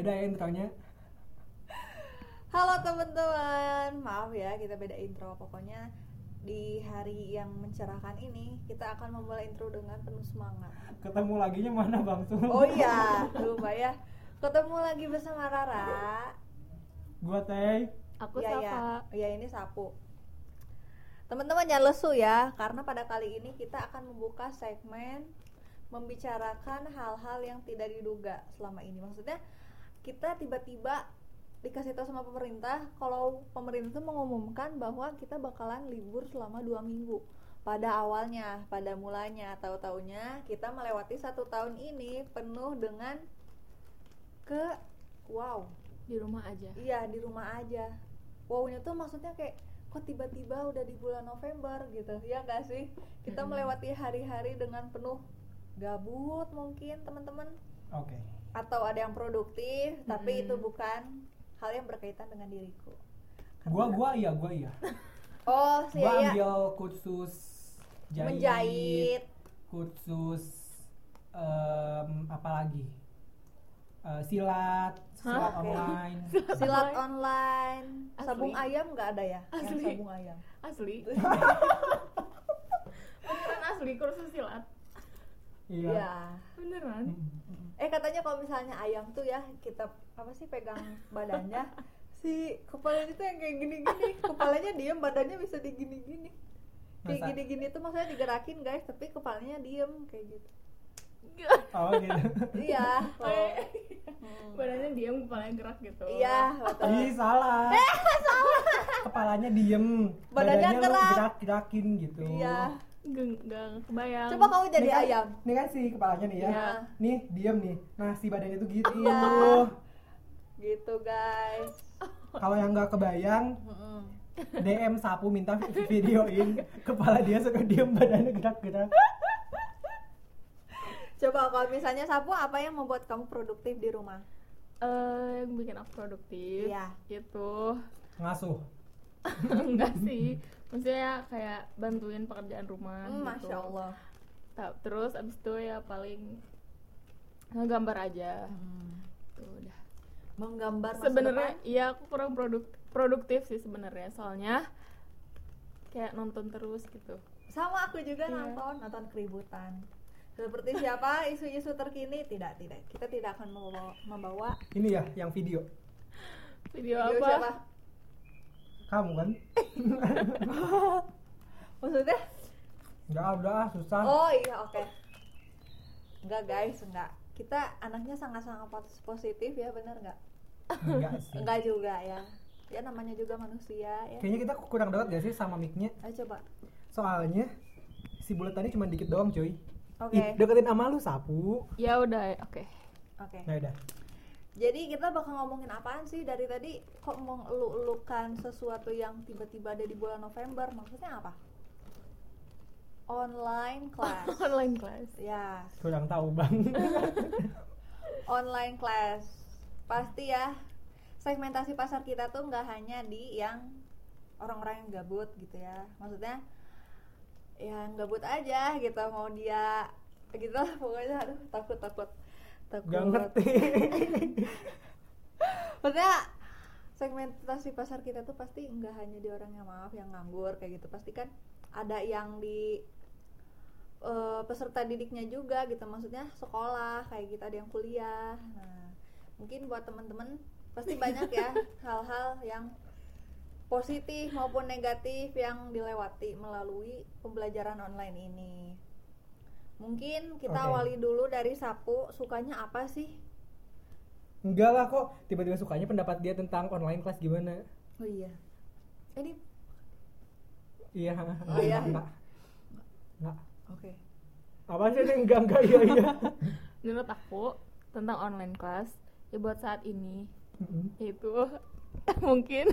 beda ya intronya. Halo teman-teman, maaf ya kita beda intro. Pokoknya di hari yang mencerahkan ini kita akan memulai intro dengan penuh semangat. Ketemu laginya mana Bang Sul? Oh iya, lupa ya. Ketemu lagi bersama Rara. Gua Teh. Aku ya, ya. Safa. Ya ini sapu. Teman-teman jangan lesu ya, karena pada kali ini kita akan membuka segmen membicarakan hal-hal yang tidak diduga selama ini. Maksudnya kita tiba-tiba dikasih tahu sama pemerintah kalau pemerintah itu mengumumkan bahwa kita bakalan libur selama dua minggu. Pada awalnya pada mulanya tahu taunya kita melewati satu tahun ini penuh dengan ke wow. Di rumah aja. iya di rumah aja. Wownya tuh maksudnya kayak kok tiba-tiba udah di bulan November gitu ya gak sih? Kita melewati hari-hari dengan penuh gabut mungkin teman-teman. Oke. Atau ada yang produktif tapi Mm-mm. itu bukan hal yang berkaitan dengan diriku Gua gua iya, gua iya. oh sih Gua ya ambil kursus jahit, menjahit kursus em, apa lagi? Eh, silat, silat Oke. online. silat online Asli? sabung ayam nggak ada ya yang Asli? sabung ayam Asli. Beneran asli kursus silat. Iya. ya Beneran. Eh katanya kalau misalnya ayam tuh ya kita apa sih pegang badannya si kepalanya tuh yang kayak gini-gini kepalanya diem badannya bisa digini-gini kayak gini-gini tuh maksudnya digerakin guys tapi kepalanya diem kayak gitu Oh gitu. iya Oh. Hmm. Badannya diam, kepalanya gerak gitu. iya betul Ih, salah. Kepalanya diem, Badannya gerak. gerak-gerakin gitu. iya Gak, gak kebayang. coba kamu jadi Ini kan- ayam Ini kan si kepalanya nih ya. Iya. Nih, diem nih. Nah, si badannya tuh gitu. Iya. gitu guys Kalau yang nggak kebayang. DM sapu minta vi- videoin kepala dia suka diem badannya gerak-gerak. coba kalau misalnya sapu apa yang membuat kamu produktif di rumah Eh, yang bikin aku produktif Iya. itu Ngasuh. enggak sih. Maksudnya kayak bantuin pekerjaan rumah Hmm, gitu. masya allah. Terus abis itu ya paling ngegambar aja. Tuh udah. Menggambar sebenarnya iya aku kurang produk produktif sih sebenarnya. Soalnya kayak nonton terus gitu. Sama aku juga Iya. nonton nonton keributan. Seperti siapa isu-isu terkini? Tidak tidak. Kita tidak akan membawa, membawa Ini ya yang video. video, video apa? siapa Kamu kan? maksudnya Enggak udah ah, susah. oh iya oke enggak guys enggak kita anaknya sangat-sangat pos- positif ya bener nggak Enggak sih. enggak juga ya ya namanya juga manusia ya Kayaknya kita kurang dekat gak sih sama mic-nya? ayo coba Soalnya si buletannya cuma dikit doang, cuy. oke Ih, deketin sama lu sapu. ya udah oke oke Ya udah. Jadi kita bakal ngomongin apaan sih dari tadi kok mengeluk-elukan sesuatu yang tiba-tiba ada di bulan November maksudnya apa? Online class. online class ya, Kurang tahu, Bang. online class. Pasti ya segmentasi pasar kita tuh nggak hanya di yang orang-orang yang gabut gitu ya. Maksudnya yang gabut aja gitu mau dia gitu lah pokoknya aduh takut takut takut Gak ngerti. maksudnya segmentasi pasar kita tuh pasti nggak hanya di orang yang maaf yang nganggur kayak gitu. Pasti kan ada yang di eh, peserta didiknya juga gitu. Maksudnya sekolah kayak gitu. Ada yang kuliah. Nah mungkin buat teman-teman pasti banyak ya hal-hal yang positif maupun negatif yang dilewati melalui pembelajaran online ini mungkin kita Oke. awali dulu dari sapu sukanya apa sih Enggak lah kok. Tiba-tiba sukanya pendapat dia tentang online class gimana? oh iya ini Iya. Oh, iya. Enggak. Enggak. oke Apaan sih ini enggak enggak iya iya. menurut aku tentang online class ya buat saat ini Mm-mm. itu mungkin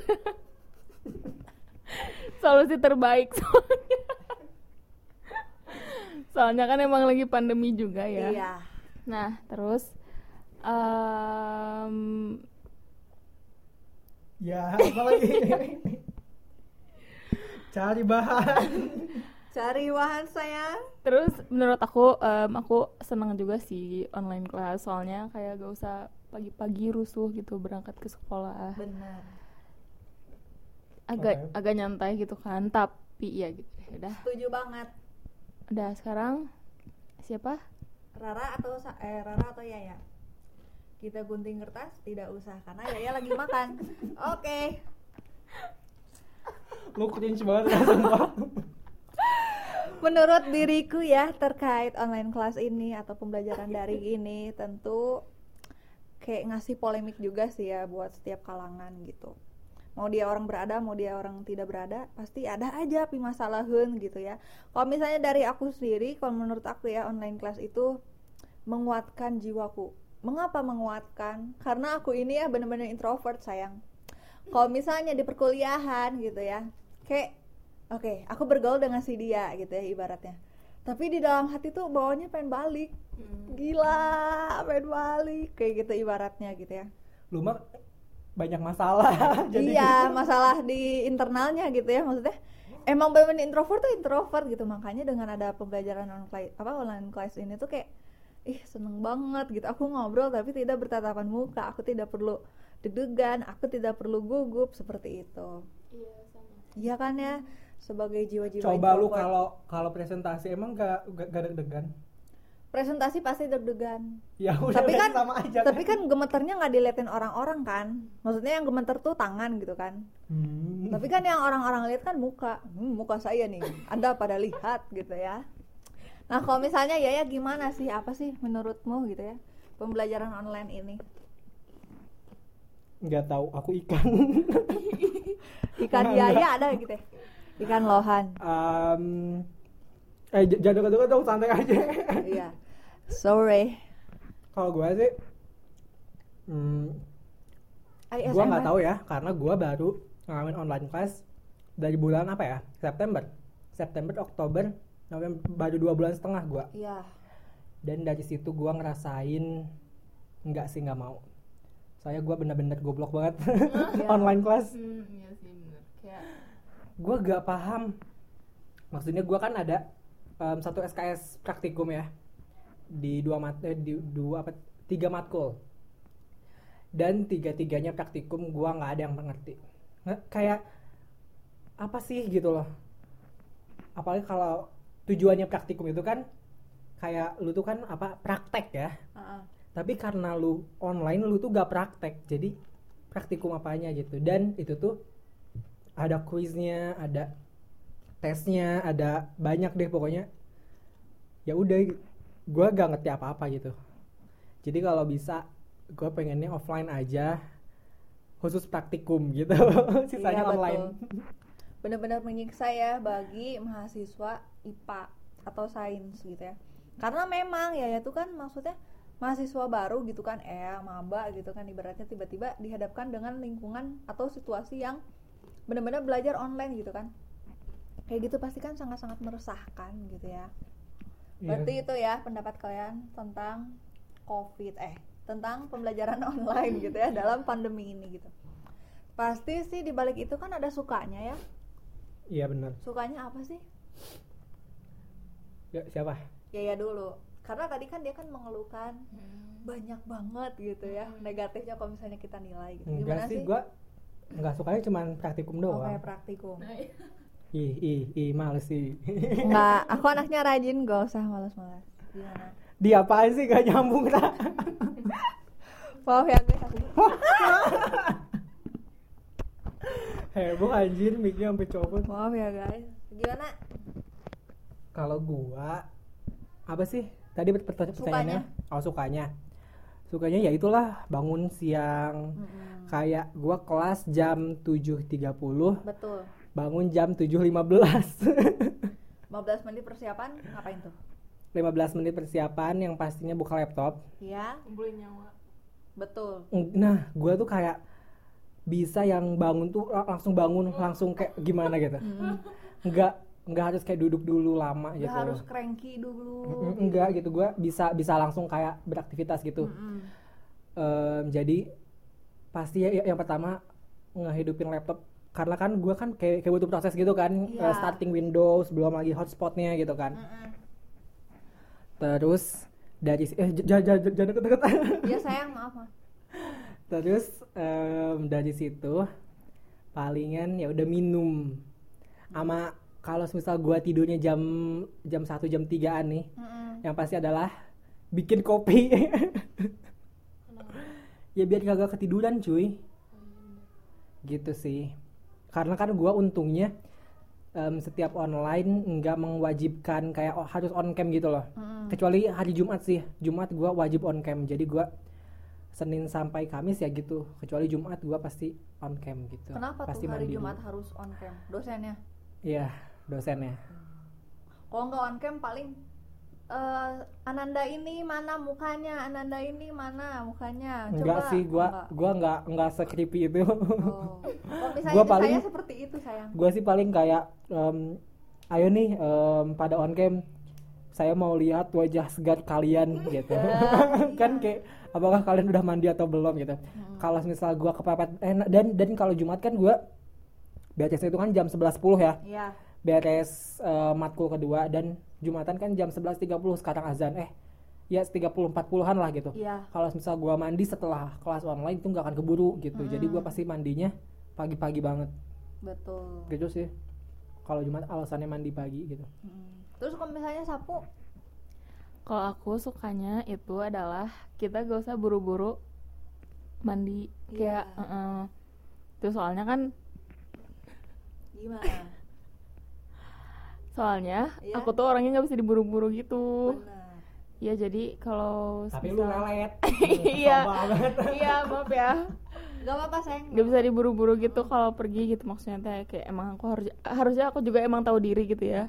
solusi terbaik soalnya kan emang lagi pandemi juga ya. Iya. Nah terus em, Ya, apa lagi? Cari bahan. cari bahan sayang. Terus menurut aku em, aku senang juga sih online class. Soalnya kayak gak usah pagi-pagi rusuh gitu berangkat ke sekolah. Benar. Agak Oke. agak nyantai gitu kan tapi ya gitu ya udah. Setuju banget udah sekarang siapa? Rara atau Sa- eh Rara atau Yaya? Kita gunting kertas tidak usah karena Yaya lagi makan. Oke. Lu cringe banget ya sumpah. menurut diriku ya terkait online kelas ini atau pembelajaran daring ini tentu kayak ngasih polemik juga sih ya buat setiap kalangan gitu mau dia orang berada mau dia orang tidak berada pasti ada aja pimasalahan gitu ya. Kalau misalnya dari aku sendiri kalau menurut aku ya online kelas itu menguatkan jiwaku. Mengapa menguatkan? Karena aku ini ya bener-bener introvert sayang. Kalau misalnya di perkuliahan gitu ya kayak oke aku bergaul dengan si dia gitu ya ibaratnya. Tapi di dalam hati tuh bawahnya pengen balik. Gila pengen balik kayak gitu ibaratnya gitu ya. Lu mah banyak masalah. Jadi iya masalah di internalnya gitu ya maksudnya emang bener-bener introvert tuh introvert gitu makanya dengan ada pembelajaran online apa online class ini tuh kayak ih seneng banget gitu aku ngobrol tapi tidak bertatapan muka aku tidak perlu deg-degan aku tidak perlu gugup seperti itu iya sama iya kan ya sebagai jiwa-jiwa coba lu introvert. kalau kalau presentasi emang gak gak, gak deg-degan. Presentasi pasti deg-degan. Ya udah tapi kan sama aja. tapi kan. gemeternya nggak diliatin orang-orang kan. Maksudnya yang gemeter tuh tangan gitu kan. Hmm. tapi kan yang orang-orang lihat kan muka. Hmm, muka saya nih. Anda pada lihat gitu ya. Nah kalau misalnya ya ya gimana sih? Apa sih menurutmu gitu ya? Pembelajaran online ini? Nggak tahu aku ikan. ikan biaya enggak. ada gitu ya. Ikan lohan. Em, eh jangan dekat-dekat dong santai aja. iya sorry. Kalau gua sih hmm, gua nggak tahu ya karena gua baru ngalamin online class dari bulan apa ya? September. September Oktober November baru dua bulan setengah gua. Iya. Dan dari situ gua ngerasain nggak sih nggak mau. Saya gua bener-bener goblok banget Iya. online class. Hmm, iya sih bener. Kayak gua gak paham. Maksudnya gua kan ada em, satu SKS praktikum ya di dua mat eh, di dua apa tiga matkul. Dan tiga tiganya praktikum gua nggak ada yang mengerti. Nggak- kayak apa sih gitu loh. Apalagi kalau tujuannya praktikum itu kan kayak lu tuh kan apa praktek ya. Heeh. tapi karena lu online lu tuh gak praktek. Jadi praktikum apanya gitu. Dan itu tuh ada kuisnya ada tesnya ada banyak deh pokoknya. Ya udah gue gak ngerti apa apa gitu. Jadi kalau bisa gue pengennya offline aja khusus praktikum gitu. Sisanya Iya, online. Betul. benar-benar menyiksa ya bagi mahasiswa IPA atau sains gitu ya. Karena memang ya itu kan maksudnya mahasiswa baru gitu kan eh maba gitu kan ibaratnya tiba-tiba dihadapkan dengan lingkungan atau situasi yang benar-benar belajar online gitu kan. Kayak gitu pasti kan sangat-sangat meresahkan gitu ya Iya. berarti itu ya pendapat kalian tentang covid eh tentang pembelajaran online gitu ya dalam pandemi ini gitu. Pasti sih dibalik itu kan ada sukanya ya. Iya benar. Sukanya apa sih? Ya, siapa? Ya ya dulu. Karena tadi kan dia kan mengeluhkan banyak banget gitu ya negatifnya kalau misalnya kita nilai gitu. Enggak gimana sih sih? gue nggak sukanya cuman praktikum oh, doang. kayak praktikum. Nah, iya. Ih ih ih males sih. Enggak aku anaknya rajin gak usah malas-malas gimana? Di apaan sih gak nyambung tak maaf ya guys aku heboh anjir mic-nya sampai copot. Maaf ya guys. Gimana? Kalau gua apa sih? Tadi pert- pert- pertanyaannya? Oh sukanya. Sukanya ya itulah bangun siang. Mm-mm. kayak gua kelas jam 7.30 betul bangun jam 7.15 15 menit persiapan ngapain tuh? 15 menit persiapan yang pastinya buka laptop. Ya kumpulin nyawa. Betul. Nah gua tuh kayak bisa yang bangun tuh lang- langsung bangun langsung kayak gimana gitu. Nggak nggak harus kayak duduk dulu lama Gak gitu. harus cranky dulu. Enggak gitu. Gua bisa bisa langsung kayak beraktivitas gitu. Mm-mm. Em, jadi pasti ya, yang pertama ngehidupin laptop karena kan gua kan kayak, kayak butuh proses gitu kan Iya. eh, starting Windows belum lagi hotspotnya gitu kan. Mm-mm. terus dari eh jangan jangan deket-deket. Ya sayang maaf maaf. Terus em, dari situ palingan ya udah minum. Sama kalau misal gua tidurnya jam jam satu jam 3an nih Mm-mm. yang pasti adalah bikin kopi. Ya biar kagak ketiduran cuy. Gitu sih karena kan gua untungnya em, setiap online nggak mewajibkan kayak oh, harus on cam gitu loh. Mm-mm. kecuali hari Jumat sih. Jumat gua wajib on cam. Jadi gua Senin sampai Kamis ya gitu. Kecuali Jumat gua pasti on cam gitu. Kenapa pasti tuh hari mandi Jumat harus on cam? Dosennya? iya dosennya. Kalau nggak on cam paling eh, Ananda ini mana mukanya? Ananda ini mana mukanya? enggak Coba. sih gua Oh, enggak. gua enggak enggak se-creepy itu Oh. Misalnya Gua paling- saya seperti itu sayang. gue sih paling kayak em, ayo nih em, pada on cam saya mau lihat wajah segar kalian gitu kan kayak apakah kalian udah mandi atau belum gitu kalau misal gue kepepet eh, dan dan kalau Jumat kan gue beres itu kan jam 11.10 ya Iya. Beres eh, matkul kedua dan Jumatan kan jam 11.30 sekarang azan eh ya 30 40-an lah gitu Iya. kalau misal gua mandi setelah kelas online itu nggak akan keburu gitu jadi gua pasti mandinya pagi-pagi banget Betul. gitu sih kalau Jumat alasannya mandi pagi gitu Mm. Terus kalau misalnya sapu, Kalau aku sukanya itu adalah kita gak usah buru-buru mandi Iya. kayak eh, itu soalnya kan gimana? Soalnya Iya. aku tuh orangnya nggak bisa diburu-buru gitu ya jadi kalau tapi lu lelet Iya. Iya maaf ya Gak apa-apa sayang. nggak bisa diburu-buru gitu kalau pergi gitu maksudnya teh kayak emang aku harus harusnya aku juga emang tahu diri gitu ya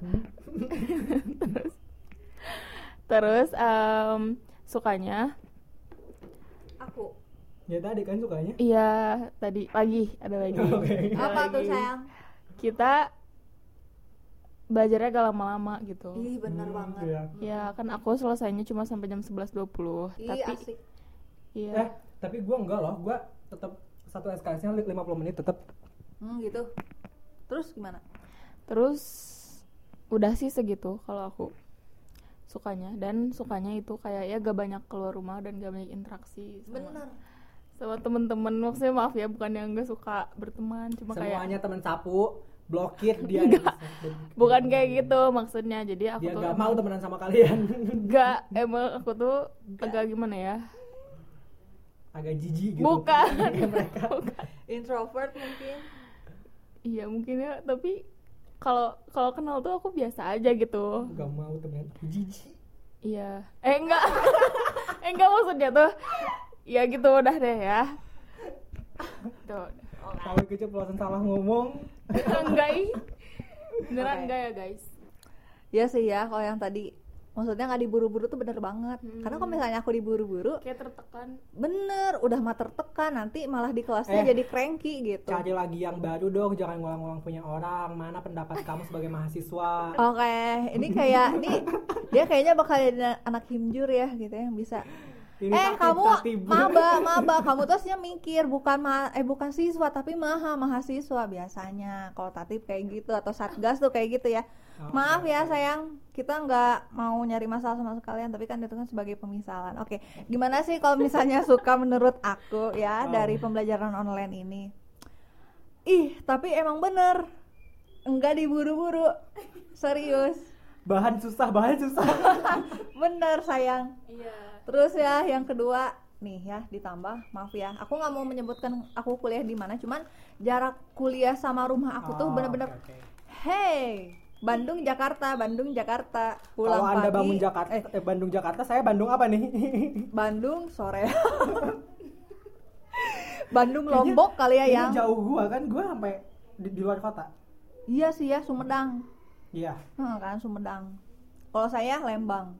terus terus em, sukanya Aku. ya tadi kan sukanya iya tadi pagi ada lagi Oke. Ada Apa tuh sayang? kita belajarnya gak lama-lama gitu Ih benar Hmm, banget. iya. ya kan aku selesainya cuma sampai jam 11.20 Ih tapi asik. iya eh tapi gua enggak loh gua tetap satu SKS-nya 50 menit tetap Hmm gitu. Terus gimana? Terus udah sih segitu kalau aku sukanya dan sukanya itu kayak ya gak banyak keluar rumah dan gak banyak interaksi sama, Bener. sama temen-temen maksudnya maaf ya bukan yang gak suka berteman cuma kayak semuanya teman sapu blokir dia bukan kayak gitu maksudnya. Jadi aku dia tuh gak mau temenan sama kalian. Gak emang aku tuh agak gimana ya? Agak jijik gitu. Bukan. Kayak mereka. Introvert mungkin. iya mungkin ya. Tapi kalau kalau kenal tuh aku biasa aja gitu. Gak mau temenan. Jijik. Iya. Eh enggak. eh enggak maksudnya tuh. Ya gitu udah deh ya. Tuh. Kalau keceplosan salah ngomong enggak ih. Beneran Oke. enggak ya guys? Ya sih ya kalau yang tadi maksudnya nggak diburu-buru tuh bener banget. Hmm. Karena kalau misalnya aku diburu-buru, Kayak tertekan. bener udah mah tertekan nanti malah di kelasnya Eh, jadi cranky gitu. cari lagi yang baru dong jangan ngulang-ngulang punya orang mana pendapat kamu sebagai mahasiswa Oke, ini kayak nih dia kayaknya bakal jadi anak himjur ya gitu ya, yang bisa. Ini eh taktik- kamu maba maba. Kamu tuh harusnya mikir bukan ma eh bukan siswa tapi maha mahasiswa biasanya. Kalau tatip kayak gitu atau satgas tuh kayak gitu ya. Oh, maaf oke, ya sayang. Kita nggak mau nyari masalah sama sekalian tapi kan itu kan sebagai pemisalan. Oke gimana sih kalau misalnya suka menurut aku ya Oh. dari pembelajaran online ini? Ih tapi emang bener. Enggak diburu-buru. Serius. Bahan susah bahan susah. Bener sayang. Iya. Terus ya yang kedua nih ya ditambah maaf ya aku nggak mau menyebutkan aku kuliah di mana cuman jarak kuliah sama rumah aku tuh Oh, bener-bener oke, oke. hey Bandung Jakarta Bandung Jakarta kalau pulang anda pagi. Bangun Jakarta eh. eh, Bandung Jakarta saya Bandung apa nih? Bandung sore. Bandung Lombok kali ya ini yang jauh gua kan gua sampai di, di luar kota. Iya sih ya Sumedang. Iya. Hmm, kan Sumedang. Kalau saya Lembang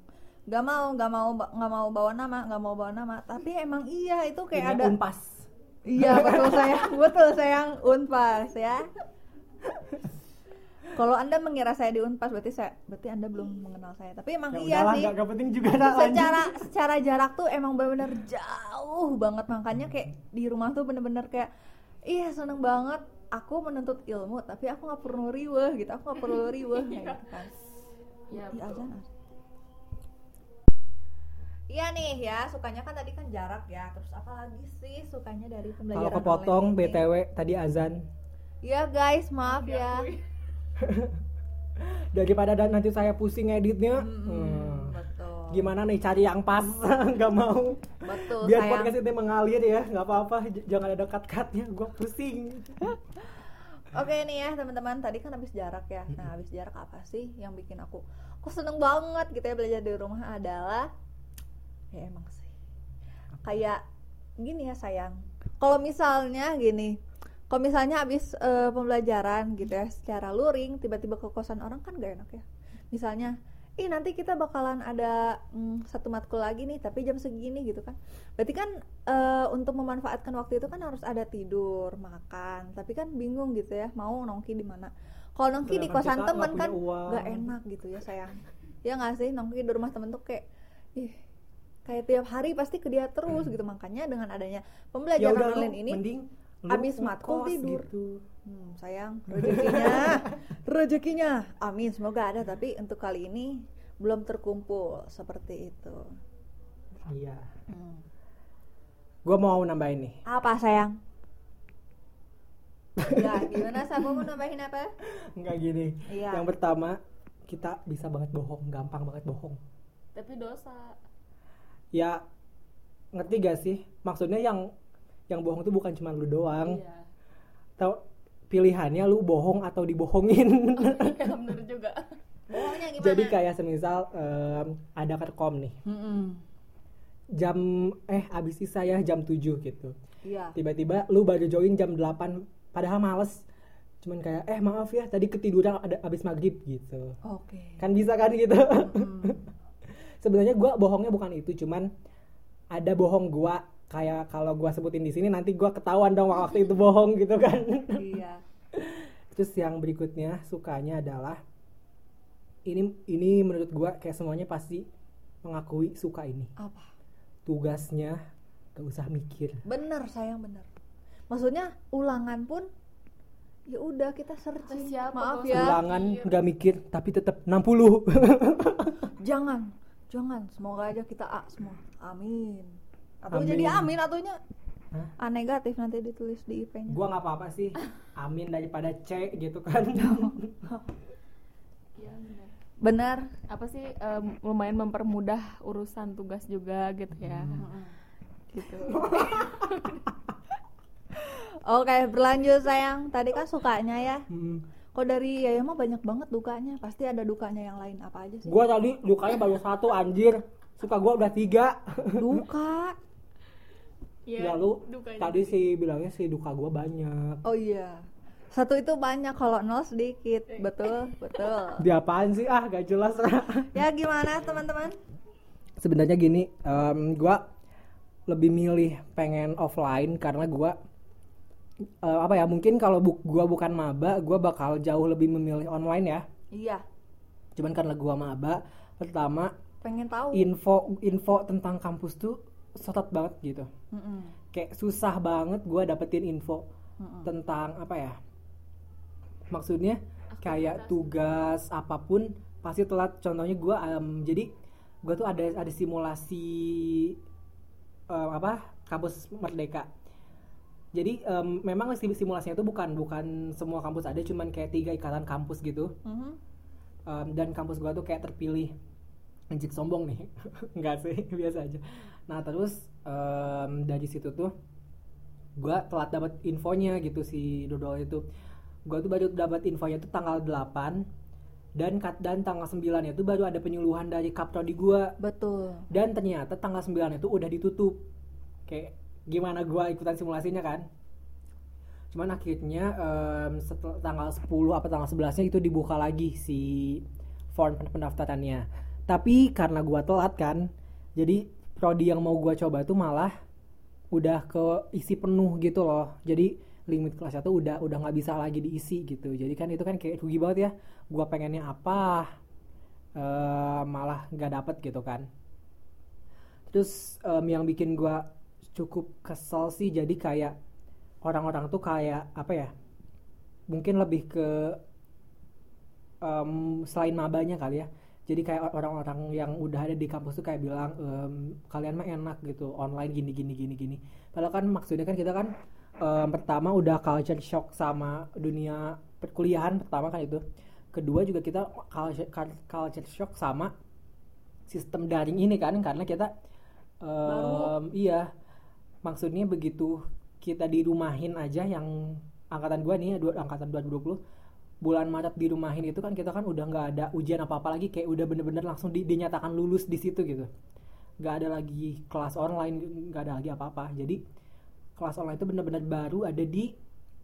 nggak mau nggak mau nggak mau bawa nama nggak mau bawa nama tapi emang iya itu kayak Ini ada unpas Iya betul sayang, betul sayang Unpas ya. Kalau anda mengira saya di Unpas berarti saya berarti anda belum mengenal saya. Tapi emang ya iya udahlah sih. nggak nggak penting juga dah, lanjut. Secara secara jarak tuh emang benar-benar jauh banget makanya kayak di rumah tuh bener-bener kayak iya seneng banget aku menuntut ilmu tapi aku nggak perlu riweh gitu aku nggak perlu riweh kayak gitu kan Iya. Azan, azan. Iya nih ya, sukanya kan tadi kan jarak ya. Terus apa lagi sih sukanya dari pembelajaran Kalau kepotong? BTW tadi azan. Iya guys, maaf ya. Daripada dan nanti saya pusing editnya. Mm-mm, hmm, Betul. Gimana nih cari yang pas? nggak mau. Betul Biar sayang. podcast ini mengalir ya, nggak apa-apa. Jangan ada cut-cutnya, gue pusing. Oke nih ya teman-teman, tadi kan habis jarak ya. Nah habis jarak apa sih yang bikin aku kok seneng banget gitu ya belajar di rumah adalah ya emang sih kayak gini ya sayang. Kalau misalnya gini, kalau misalnya habis eh, pembelajaran gitu ya secara luring tiba-tiba ke kosan orang kan gak enak ya. Misalnya ih nanti kita bakalan ada mm, satu matkul lagi nih tapi jam segini gitu kan berarti kan eh, untuk memanfaatkan waktu itu kan harus ada tidur makan tapi kan bingung gitu ya mau nongki di mana kalau nongki di Sedangkan kosan temen kan uang. gak enak gitu ya sayang ya nggak sih nongki di rumah temen tuh kayak ih kayak tiap hari pasti ke dia terus gitu makanya dengan adanya Ya pembelajaran udah lu, online ini mending lu abis matkul tidur. gitu. Hmm, sayang rezekinya rezekinya amin semoga ada tapi untuk kali ini belum terkumpul seperti itu Iya. Hmm. Gue mau nambahin nih. apa sayang ya gimana Sabu mau nambahin apa Enggak gini. Iya. Yang pertama, kita bisa banget bohong, gampang banget bohong. Tapi dosa. Ya ngerti gak sih? Maksudnya yang yang bohong itu bukan cuma lu doang. Iya. Tahu pilihannya lu bohong atau dibohongin. Iya bener juga. bohongnya gimana Jadi kayak semisal em, ada kerkom nih. Mm-mm. Jam eh abis sisa ya jam 7 gitu. iya Tiba-tiba lu baru join jam 8 padahal males. Cuman kayak eh maaf ya tadi ketiduran ada abis maghrib gitu. oke Kan bisa kan gitu. Mm. Sebenarnya gua bohongnya bukan itu, cuman ada bohong gua kayak kalau gua sebutin di sini nanti gua ketahuan dong waktu itu bohong gitu kan. iya Terus yang berikutnya sukanya adalah ini ini menurut gua kayak semuanya pasti mengakui suka ini. apa Tugasnya gak usah mikir. bener sayang bener maksudnya ulangan pun ya udah kita searching Siapa maaf ya Ulangan mikir. gak mikir tapi tetap 60. jangan jangan semoga aja kita A semua amin atau Amin. jadi amin atunya Hah? A negatif nanti ditulis di IP-nya gua nggak apa-apa sih. Amin daripada C gitu kan. Iya bener. benar Apa sih em, lumayan mempermudah urusan tugas juga gitu ya. Gitu. oke berlanjut sayang tadi kan sukanya ya Hmm. Kok dari Yaya mah banyak banget dukanya pasti ada dukanya yang lain apa aja sih Gua tadi lukanya baru satu anjir. Suka gua udah tiga. duka Ya lu dukanya tadi sih bilangnya sih duka gua banyak. oh iya satu itu banyak kalau nol sedikit betul betul Di apaan sih? Ah, gak jelas. ya gimana teman-teman Sebenarnya gini, em, gua lebih milih pengen offline karena gua eh, apa ya? Mungkin kalau bu gua bukan maba, gua bakal jauh lebih memilih online ya. iya Cuman karena gua maba, pertama pengen tahu info info tentang kampus tuh sotot banget gitu. Mm-mm. Kayak susah banget gua dapetin info Mm-mm. tentang apa ya? Maksudnya kayak tugas apa pun pasti telat. Contohnya gua em, jadi gua tuh ada ada simulasi em, apa kampus Merdeka. Jadi em, memang sim- simulasinya itu bukan bukan semua kampus ada, cuman kayak tiga ikatan kampus gitu. Mhm. Em, dan kampus gua tuh kayak terpilih. Anjing sombong nih. Enggak sih biasa aja. Nah terus em, dari situ tuh gua telat dapat infonya gitu si dodol itu. Gua tuh baru dapat infonya tuh tanggal 8 dan kat dan tanggal 9 itu baru ada penyuluhan dari kaprodi gua. Betul. Dan ternyata tanggal 9 itu udah ditutup. Kayak gimana gua ikutan simulasinya kan? Cuman akhirnya setelah tanggal 10 apa tanggal 11 nya itu dibuka lagi si form pen- pendaftarannya. Tapi karena gua telat kan jadi prodi yang mau gua coba tuh malah udah ke isi penuh gitu loh. Jadi limit kelasnya tuh udah udah nggak bisa lagi diisi gitu. Jadi kan itu kan kayak rugi banget ya. Gua pengennya apa eh, malah nggak dapet gitu kan. Terus em, yang bikin gua cukup kesel sih. Jadi kayak orang-orang tuh kayak apa ya mungkin lebih ke em, selain mabanya kali ya. Jadi kayak orang-orang yang udah ada di kampus tuh kayak bilang em, kalian mah enak gitu online gini gini gini gini. Padahal kan maksudnya kan kita kan em, pertama udah culture shock sama dunia perkuliahan pertama kan itu. Kedua juga kita culture, culture shock sama sistem daring ini kan. Karena kita em, iya maksudnya begitu kita dirumahin aja yang angkatan gua nih dua, angkatan 2020 bulan Maret dirumahin itu kan kita kan udah nggak ada ujian apa apa lagi kayak udah bener-bener langsung di- dinyatakan lulus di situ gitu. Nggak ada lagi kelas online nggak ada lagi apa-apa. Jadi kelas online itu bener-bener baru ada di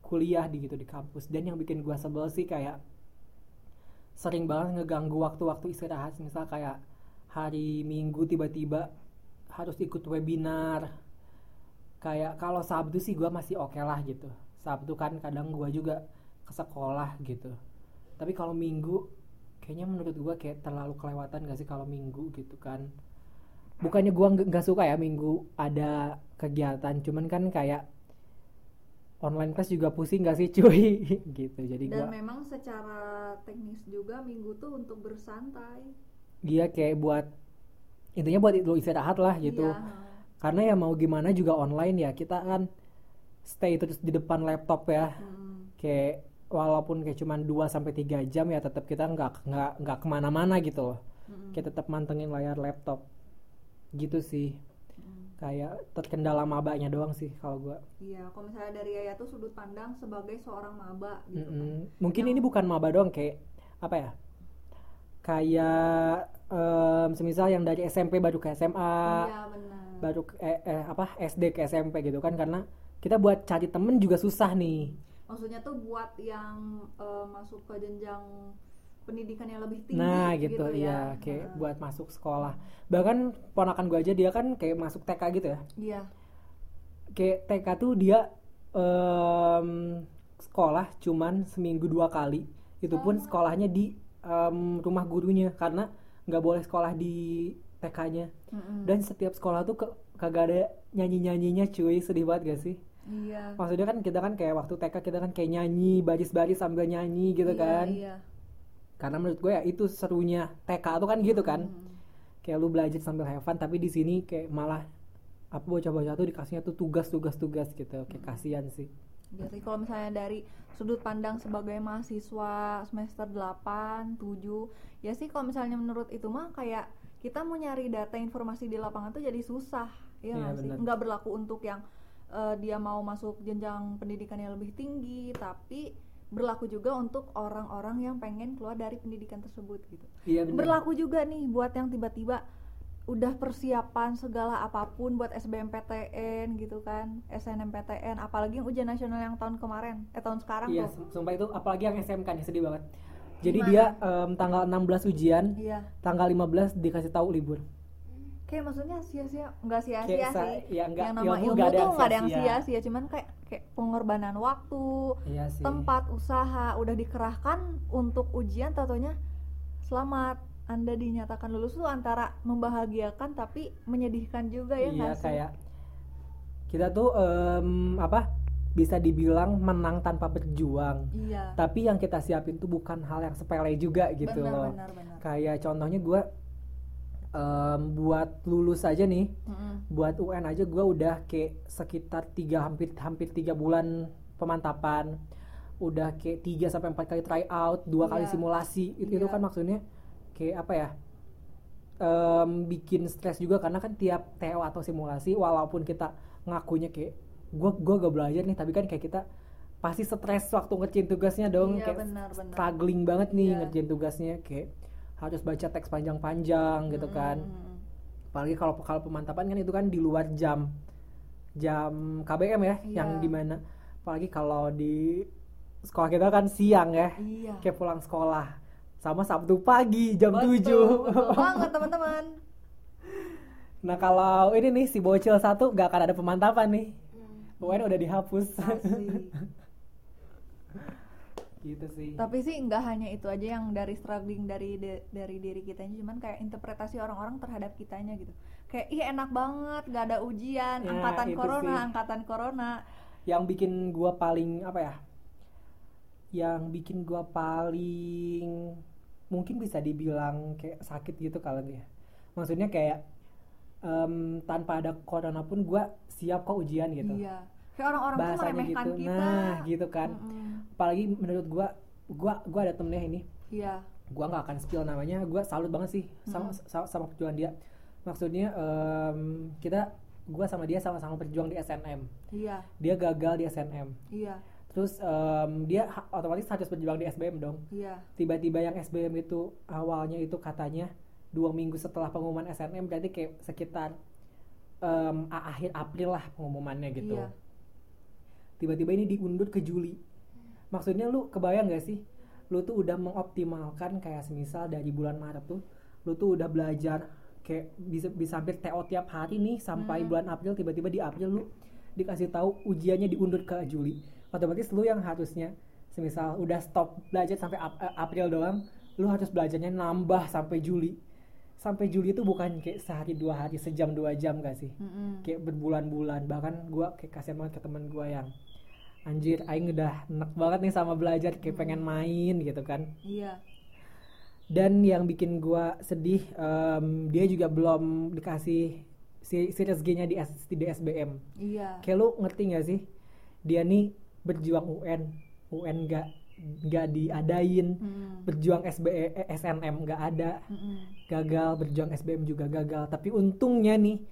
kuliah di gitu di kampus. Dan yang bikin gua sebel sih kayak sering banget ngeganggu waktu-waktu istirahat. Misal kayak hari Minggu tiba-tiba harus ikut webinar kayak kalau Sabtu sih gua masih oke lah gitu. Sabtu kan kadang gua juga ke sekolah gitu. Tapi kalau Minggu kayaknya menurut gua kayak terlalu kelewatan gak sih kalau Minggu gitu kan? Bukannya gua nggak suka ya Minggu ada kegiatan cuman kan kayak online class juga pusing gak sih cuy? Gitu jadi Dan gua memang secara teknis juga minggu tuh untuk bersantai. dia kayak buat intinya buat lu istirahat lah gitu. Iya. Karena ya mau gimana juga online ya kita kan stay terus di depan laptop ya Mm. kayak walaupun kayak cuman 2 sampai 3 jam ya tetap kita nggak nggak nggak ke mana-mana gitu loh Mm-mm. kita tetap mantengin layar laptop gitu sih Mm. kayak terkendala mabanya doang sih kalau gua Iya, kalau misalnya dari Yaya tuh sudut pandang sebagai seorang maba gitu kan. Mm-mm. mungkin ini bukan maba doang kayak apa ya kayak em, semisal yang dari SMP baru ke SMA Iya, benar. Baru eh, eh, apa SD ke SMP gitu kan karena kita buat cari temen juga susah nih. Maksudnya tuh buat yang eh, masuk ke jenjang pendidikan yang lebih tinggi nah gitu, ya. iya kayak buat masuk sekolah. Bahkan ponakan gue aja dia kan kayak masuk TK gitu ya. Iya. kayak TK tuh dia em, sekolah cuman seminggu dua kali. Itu pun sekolahnya di em, rumah gurunya karena nggak boleh sekolah di TK-nya Mm-mm. dan setiap sekolah tuh ke, kagak ada nyanyi nyanyinya cuy sedih banget gak sih Iya. maksudnya kan kita kan kayak waktu TK kita kan kayak nyanyi baris-baris sambil nyanyi gitu Iya, kan Iya. karena menurut gue ya itu serunya TK tuh kan gitu kan Mm. kayak lu belajar sambil have fun tapi di sini kayak malah apa bocah-bocah tuh dikasihnya tuh tugas-tugas tugas gitu kayak kasihan sih Jadi kalau misalnya dari sudut pandang sebagai mahasiswa semester 8, 7, ya sih kalau misalnya menurut itu mah kayak kita mau nyari data informasi di lapangan tuh jadi susah, Iya, ya nggak sih? Nggak berlaku untuk yang eh, dia mau masuk jenjang pendidikan yang lebih tinggi, tapi berlaku juga untuk orang-orang yang pengen keluar dari pendidikan tersebut gitu. iya Berlaku juga nih buat yang tiba-tiba udah persiapan segala apa pun buat SBMPTN gitu kan, SNMPTN, apalagi yang ujian nasional yang tahun kemarin, eh tahun sekarang iya tuh. sumpah itu apalagi yang SMK nih sedih banget jadi Gimana? dia em, tanggal 16 ujian Iya. tanggal 15 dikasih tahu libur Kayak maksudnya sia-sia, nggak sia-sia sih. ya nggak- yang nama ilmu ilmu, tuh yang nggak ada yang sia-sia. cuman kayak kayak pengorbanan waktu, iya sih tempat, usaha udah dikerahkan untuk ujian, tentunya selamat anda dinyatakan lulus tuh antara membahagiakan tapi menyedihkan juga ya iya kayak kita tuh em, apa bisa dibilang menang tanpa berjuang Iya. tapi yang kita siapin tuh bukan hal yang sepele juga gitu benar, loh benar, benar. kayak contohnya gue buat lulus aja nih Mm-mm. buat UN aja gue udah kayak sekitar tiga hampir hampir tiga bulan pemantapan udah kayak 3 sampai empat kali try out dua kali Iya. simulasi itu itu Iya. kan maksudnya kayak apa ya em, bikin stres juga karena kan tiap TO atau simulasi walaupun kita ngakunya kayak gue gua gak belajar nih tapi kan kayak kita pasti stres waktu ngerjain tugasnya dong Iya, kayak benar, benar. struggling banget nih Iya. ngerjain tugasnya kayak harus baca teks panjang-panjang gitu kan Mm-mm. apalagi kalau kalau pemantapan kan itu kan di luar jam jam KBM ya Iya. yang di mana apalagi kalau di sekolah kita kan siang ya Iya. kayak pulang sekolah sama Sabtu pagi jam Betul, 7 betul banget teman-teman. nah kalau ini nih si bocil satu gak akan ada pemantapan nih UN udah dihapus gitu sih Tapi sih nggak hanya itu aja yang dari struggling dari de- dari diri kitanya, cuman kayak interpretasi orang-orang terhadap kitanya gitu. Kayak ih enak banget, gak ada ujian, Ya, angkatan corona, sih. angkatan corona. yang bikin gua paling apa ya yang bikin gua paling mungkin bisa dibilang kayak sakit gitu kali ya maksudnya kayak em, tanpa ada corona pun gue siap kok ujian gitu Iya. Kayak orang-orang tuh bahasanya meremehkan gitu kita. nah gitu kan Mm-mm. apalagi menurut gue gue gue ada temennya ini Iya. gue nggak akan spill namanya gue salut banget sih sama sama, sama perjuangan dia maksudnya em, kita gue sama dia sama-sama berjuang di SNM Iya. dia gagal di SNM Iya. terus em, dia ha- otomatis harus berjuang di SBM dong Iya. tiba-tiba yang SBM itu awalnya itu katanya dua minggu setelah pengumuman SNM berarti kayak sekitar a- akhir April lah pengumumannya gitu. Iya. tiba-tiba ini diundur ke Juli. Maksudnya lu kebayang gak sih? Lu tuh udah mengoptimalkan kayak semisal dari bulan Maret tuh lu tuh udah belajar kayak bisa bisa hampir TO tiap hari nih sampai Hmm. bulan April tiba-tiba di April lu dikasih tahu ujiannya diundur ke Juli. Otomatis lu yang harusnya semisal udah stop belajar sampai Ap- eh, April doang lu harus belajarnya nambah sampai Juli sampai Juli itu bukan kayak sehari dua hari sejam dua jam gak sih Mm-mm. kayak berbulan-bulan bahkan gua kayak kasihan banget ke teman gua yang anjir aing udah enak banget nih sama belajar kayak pengen main gitu kan Iya. dan yang bikin gua sedih em, dia juga belum dikasih si series G-nya di, S- di SBM Iya. kayak lu ngerti gak sih dia nih berjuang UN UN gak nggak diadain Mm-mm. berjuang SBE eh, SNM nggak ada Mm-mm. gagal berjuang SBM juga gagal tapi untungnya nih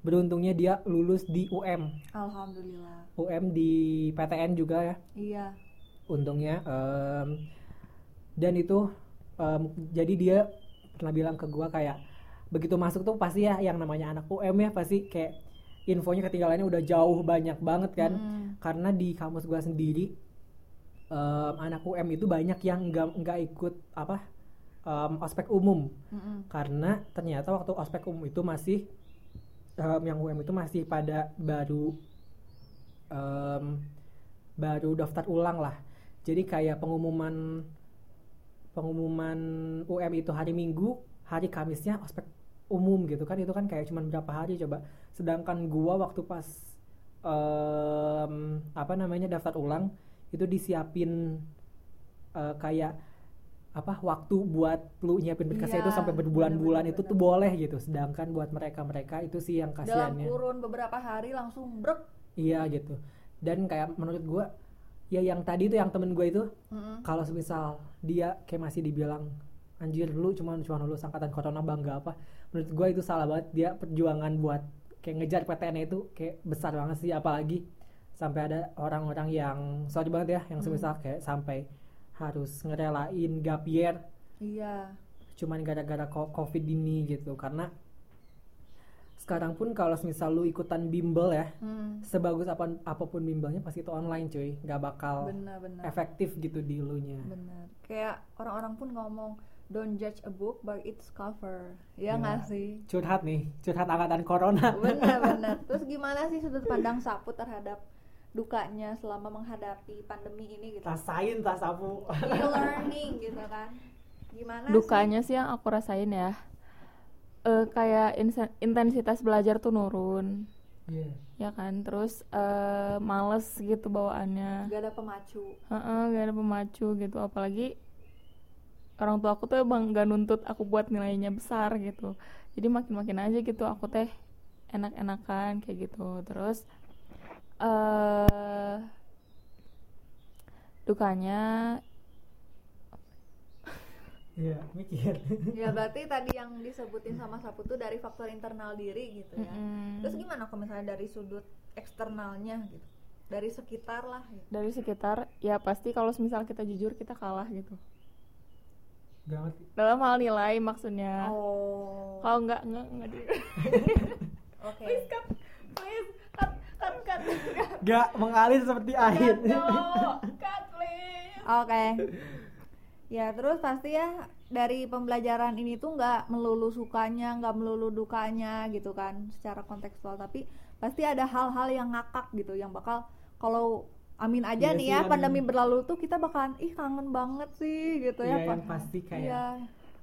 beruntungnya dia lulus di UM Alhamdulillah. UM di PTN juga ya Iya. untungnya em, dan itu em, jadi dia pernah bilang ke gua kayak begitu masuk tuh pasti ya yang namanya anak UM ya pasti kayak infonya ketinggalannya udah jauh banyak banget kan Mm-mm. karena di kampus gua sendiri em, anak UM itu banyak yang nggak nggak ikut apa em, ospek umum. Mm-mm. karena ternyata waktu ospek umum itu masih em, yang UM itu masih pada baru em, baru daftar ulang lah. Jadi kayak pengumuman pengumuman UM itu hari Minggu hari Kamisnya ospek umum gitu kan. Itu kan kayak cuman berapa hari coba. Sedangkan gua waktu pas em, apa namanya daftar ulang itu disiapin eh, kayak apa waktu buat lu nyiapin berkasnya Iya, itu sampai berbulan-bulan itu tuh boleh gitu. Sedangkan buat mereka-mereka itu sih yang Dalam kasihannya. kurun beberapa hari langsung brek. iya gitu. Dan kayak menurut gua ya yang tadi tuh yang temen gue itu Mm-mm. kalau semisal dia kayak masih dibilang anjir lu cuma cuma lulus angkatan corona bangga apa? Menurut gue itu salah banget. Dia perjuangan buat kayak ngejar PTN itu kayak besar banget sih. Apalagi sampai ada orang-orang yang sorry banget ya yang semisal kayak sampai harus ngerelain gap year Iya. cuman gara-gara covid ini gitu karena sekarang pun kalau misal lu ikutan bimbel ya Mm. sebagus apa apa pun bimbelnya pasti itu online cuy nggak bakal Benar-benar. efektif gitu di lu nya Benar. Kayak orang-orang pun ngomong don't judge a book by its cover. Ya Ya. nggak sih? curhat nih curhat angkatan corona Benar-benar. Terus gimana sih sudut pandang Sapu terhadap dukanya selama menghadapi pandemi ini gitu? rasain tas sapu E-learning gitu kan? Gimana dukanya sih yang aku rasain ya eh kayak intensitas belajar tuh nurun Iya. ya kan terus eh males gitu sih? bawaannya Gak ada pemacu. Heeh, gak ada pemacu gitu apalagi orang tua aku tuh emang gak nuntut aku buat nilainya besar gitu jadi makin-makin aja gitu aku teh enak-enakan kayak gitu terus eh dukanya iya mikir Ya berarti tadi yang disebutin sama Sapu tuh dari faktor internal diri gitu ya. mm-mm, Terus gimana kalau misalnya dari sudut eksternalnya gitu? Dari sekitar lah gitu. dari sekitar ya pasti kalau misal kita jujur kita kalah gitu gak ngerti dalam hal nilai maksudnya Oh. kalau nggak nggak nggak di Oke. please cut please cut cut cut cut gak mengalir seperti air no cut please Oke. Ya terus pasti ya dari pembelajaran ini tuh nggak melulu sukanya, nggak melulu dukanya gitu kan, secara kontekstual. Tapi pasti ada hal-hal yang ngakak gitu, yang bakal kalau amin aja Iya nih sih, ya amin. pandemi berlalu tuh kita bakalan ih kangen banget sih gitu ya. Iya, yang pasti kayak Iya,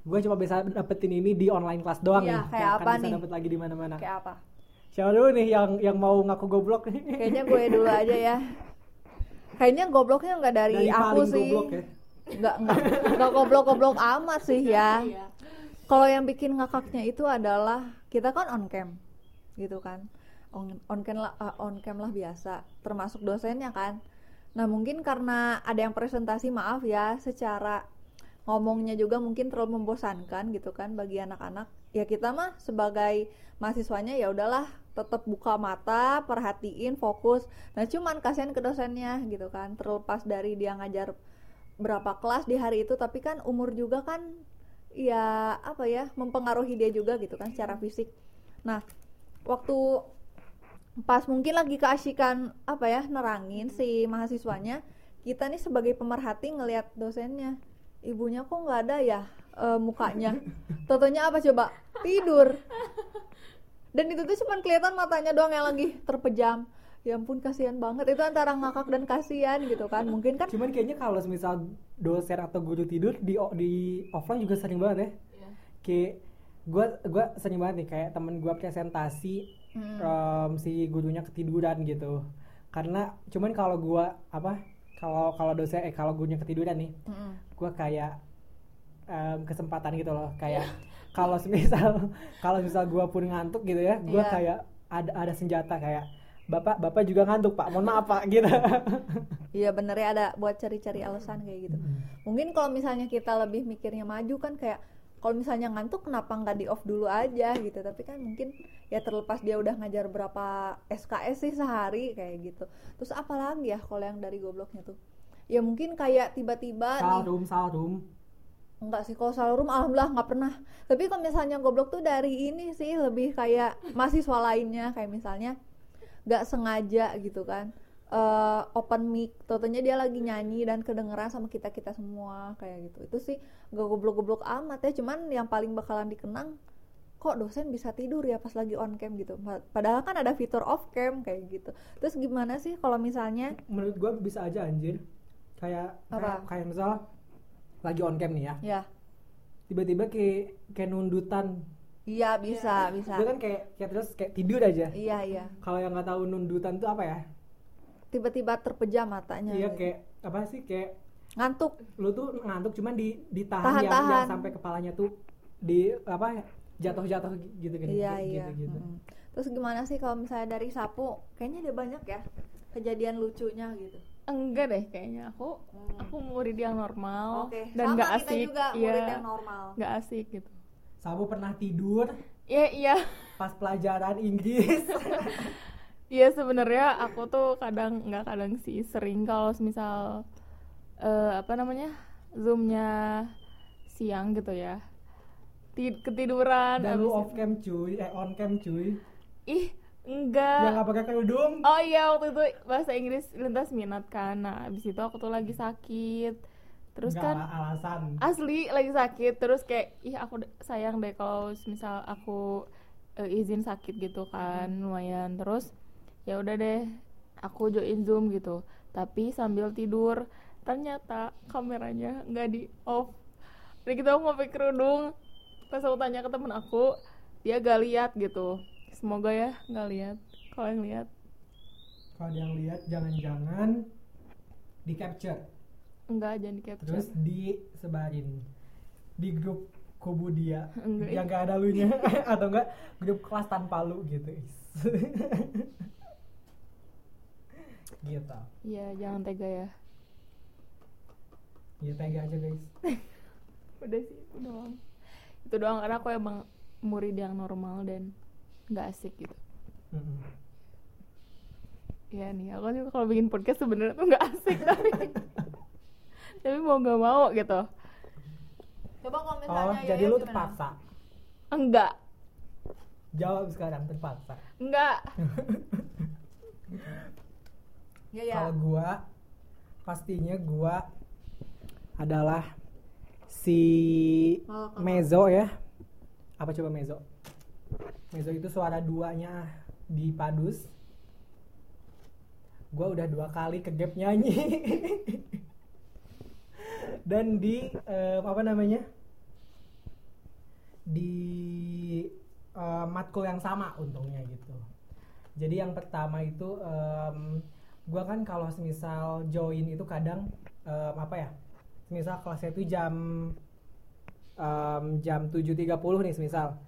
gue cuma bisa dapetin ini di online kelas doang Iya, nih kayak apa akan bisa nih? dapet lagi di mana-mana kayak apa? Siapa dulu nih yang yang mau ngaku goblok Kayaknya gue dulu aja ya. Kayaknya gobloknya nggak dari, aku paling sih. goblok ya? Nggak nggak nggak goblok-goblok amat sih ya. Kalau yang bikin ngakaknya itu adalah kita kan on cam gitu kan. On, on cam lah uh, on cam lah biasa termasuk dosennya kan. Nah mungkin karena ada yang presentasi maaf ya secara ngomongnya juga mungkin terlalu membosankan gitu kan bagi anak-anak. Ya kita mah sebagai mahasiswanya ya udahlah tetap buka mata perhatiin fokus. Nah cuman kasihan ke dosennya gitu kan. Terlepas dari dia ngajar berapa kelas di hari itu tapi kan umur juga kan ya apa ya mempengaruhi dia juga gitu kan secara fisik. Nah waktu pas mungkin lagi keasikan apa ya nerangin si mahasiswanya kita nih sebagai pemerhati ngelihat dosennya. Ibunya kok nggak ada ya eh, mukanya? Totonya apa coba? Tidur dan itu tuh cuma kelihatan matanya doang yang lagi terpejam ya ampun kasihan banget itu antara ngakak dan kasihan gitu kan mungkin kan Cuman kayaknya kalau misal dosen atau guru tidur di di offline juga sering banget ya. Iya. Kayak gua gua sering banget nih kayak temen gua presentasi Mm. em, si gurunya ketiduran gitu. Karena cuman kalau gua apa kalau kalau dosen eh kalau gurunya ketiduran nih, Mm-mm. gua kayak em, kesempatan gitu loh kayak kalau semisal kalau misal gua pun ngantuk gitu ya, gua Iya. kayak ada ada senjata kayak Bapak, Bapak juga ngantuk, Pak. Mohon maaf, Pak. Gitu. Iya bener ya ada buat cari-cari alasan kayak gitu. Mungkin kalau misalnya kita lebih mikirnya maju kan kayak kalau misalnya ngantuk kenapa nggak di off dulu aja gitu. Tapi kan mungkin ya terlepas dia udah ngajar berapa SKS sih sehari kayak gitu. Terus apa lagi ya kalau yang dari gobloknya tuh? Ya mungkin kayak tiba-tiba nih Salrum, salrum. Enggak sih, kalau salur room alhamdulillah nggak pernah. Tapi kalau misalnya goblok tuh dari ini sih lebih kayak mahasiswa lainnya kayak misalnya nggak sengaja gitu kan eh, open mic, totonya dia lagi nyanyi dan kedengeran sama kita kita semua kayak gitu. Itu sih gak goblok-goblok amat ya, cuman yang paling bakalan dikenang kok dosen bisa tidur ya pas lagi on cam gitu. Pa- Padahal kan ada fitur off cam kayak gitu. Terus gimana sih kalau misalnya menurut gua bisa aja anjir kayak Apa? kayak, kayak misal lagi on cam nih ya ya tiba-tiba kayak kayak nundutan iya bisa bisa. dia kan kayak kayak terus kayak tidur aja Iya iya. kalau yang nggak tahu nundutan tuh apa ya Tiba-tiba terpejam matanya. iya gitu. kayak apa sih kayak ngantuk lu tuh ngantuk cuman di ditahan Tahan, yang, yang tahan. sampai kepalanya tuh di apa jatuh-jatuh gitu kan Iya gitu, iya. gitu. Mm-mm. Terus gimana sih kalau misalnya dari sapu? Kayaknya ada banyak ya kejadian lucunya gitu. Enggak deh kayaknya aku Hmm. aku murid yang normal Oke. dan nggak kita asik juga iya murid yang normal. nggak asik gitu Sabu pernah tidur iya iya pas pelajaran Inggris iya sebenarnya aku tuh kadang nggak kadang sih sering kalau misal eh, apa namanya zoomnya siang gitu ya Ti- ketiduran dan lu off cam cuy eh on cam cuy ih yang enggak nggak pakai kerudung Oh iya waktu itu bahasa Inggris lintas minat kan. Nah abis itu aku tuh lagi sakit. Terus Nggak kan alasan asli lagi sakit. Terus kayak ih aku sayang deh kalau misal aku eh, izin sakit gitu kan lumayan. Terus ya udah deh aku join zoom gitu. Tapi sambil tidur ternyata kameranya nggak di off. Jadi kita aku pakai kerudung. Pas aku tanya ke temen aku dia gak lihat gitu. Semoga ya nggak lihat. Kalau yang lihat. Kalau yang lihat jangan-jangan di capture. Enggak, jangan di capture. terus disebarin di grup kubu dia. Enggak, yang gak ada lunya atau enggak grup kelas tanpa lu gitu. Gitu. Iya, jangan tega ya. ya tega aja guys. Udah sih, itu doang. Itu doang. Karena aku emang murid yang normal dan nggak asik gitu. Iya nih, aku juga kalau bikin podcast sebenarnya tuh nggak asik tapi tapi mau nggak mau gitu. Coba kalau oh jadi lu terpaksa Enggak, jawab sekarang terpaksa enggak. Ya ya. kalau gua pastinya gua adalah si Oh, mezzo ya apa coba mezzo mezzo itu suara duanya di padus gua udah dua kali ke gap nyanyi. Dan di em, apa namanya? Di em, matkul yang sama untungnya gitu. Jadi yang pertama itu em, gua kan kalau semisal join itu kadang em, apa ya? Misal kelasnya itu jam em, jam 7.30 nih misal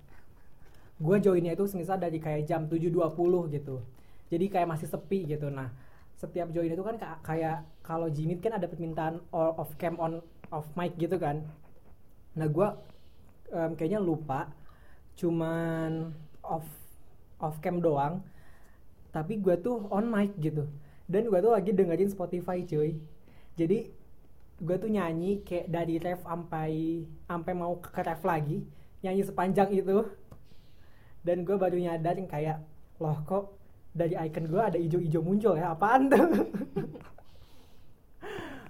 gue joinnya itu misal dari kayak jam 7.20 gitu. Jadi kayak masih sepi gitu. Nah setiap join itu kan ka- kayak kalau Jimit kan ada permintaan all off cam on off mic gitu kan. Nah gue em, kayaknya lupa cuman off off cam doang. Tapi gue tuh on mic gitu. Dan gue tuh lagi dengerin Spotify cuy. Jadi gue tuh nyanyi kayak dari ref sampai sampai mau ke ref lagi nyanyi sepanjang itu dan gue baru nyadar yang kayak loh kok dari icon gue ada ijo-ijo muncul ya? Apaan tuh?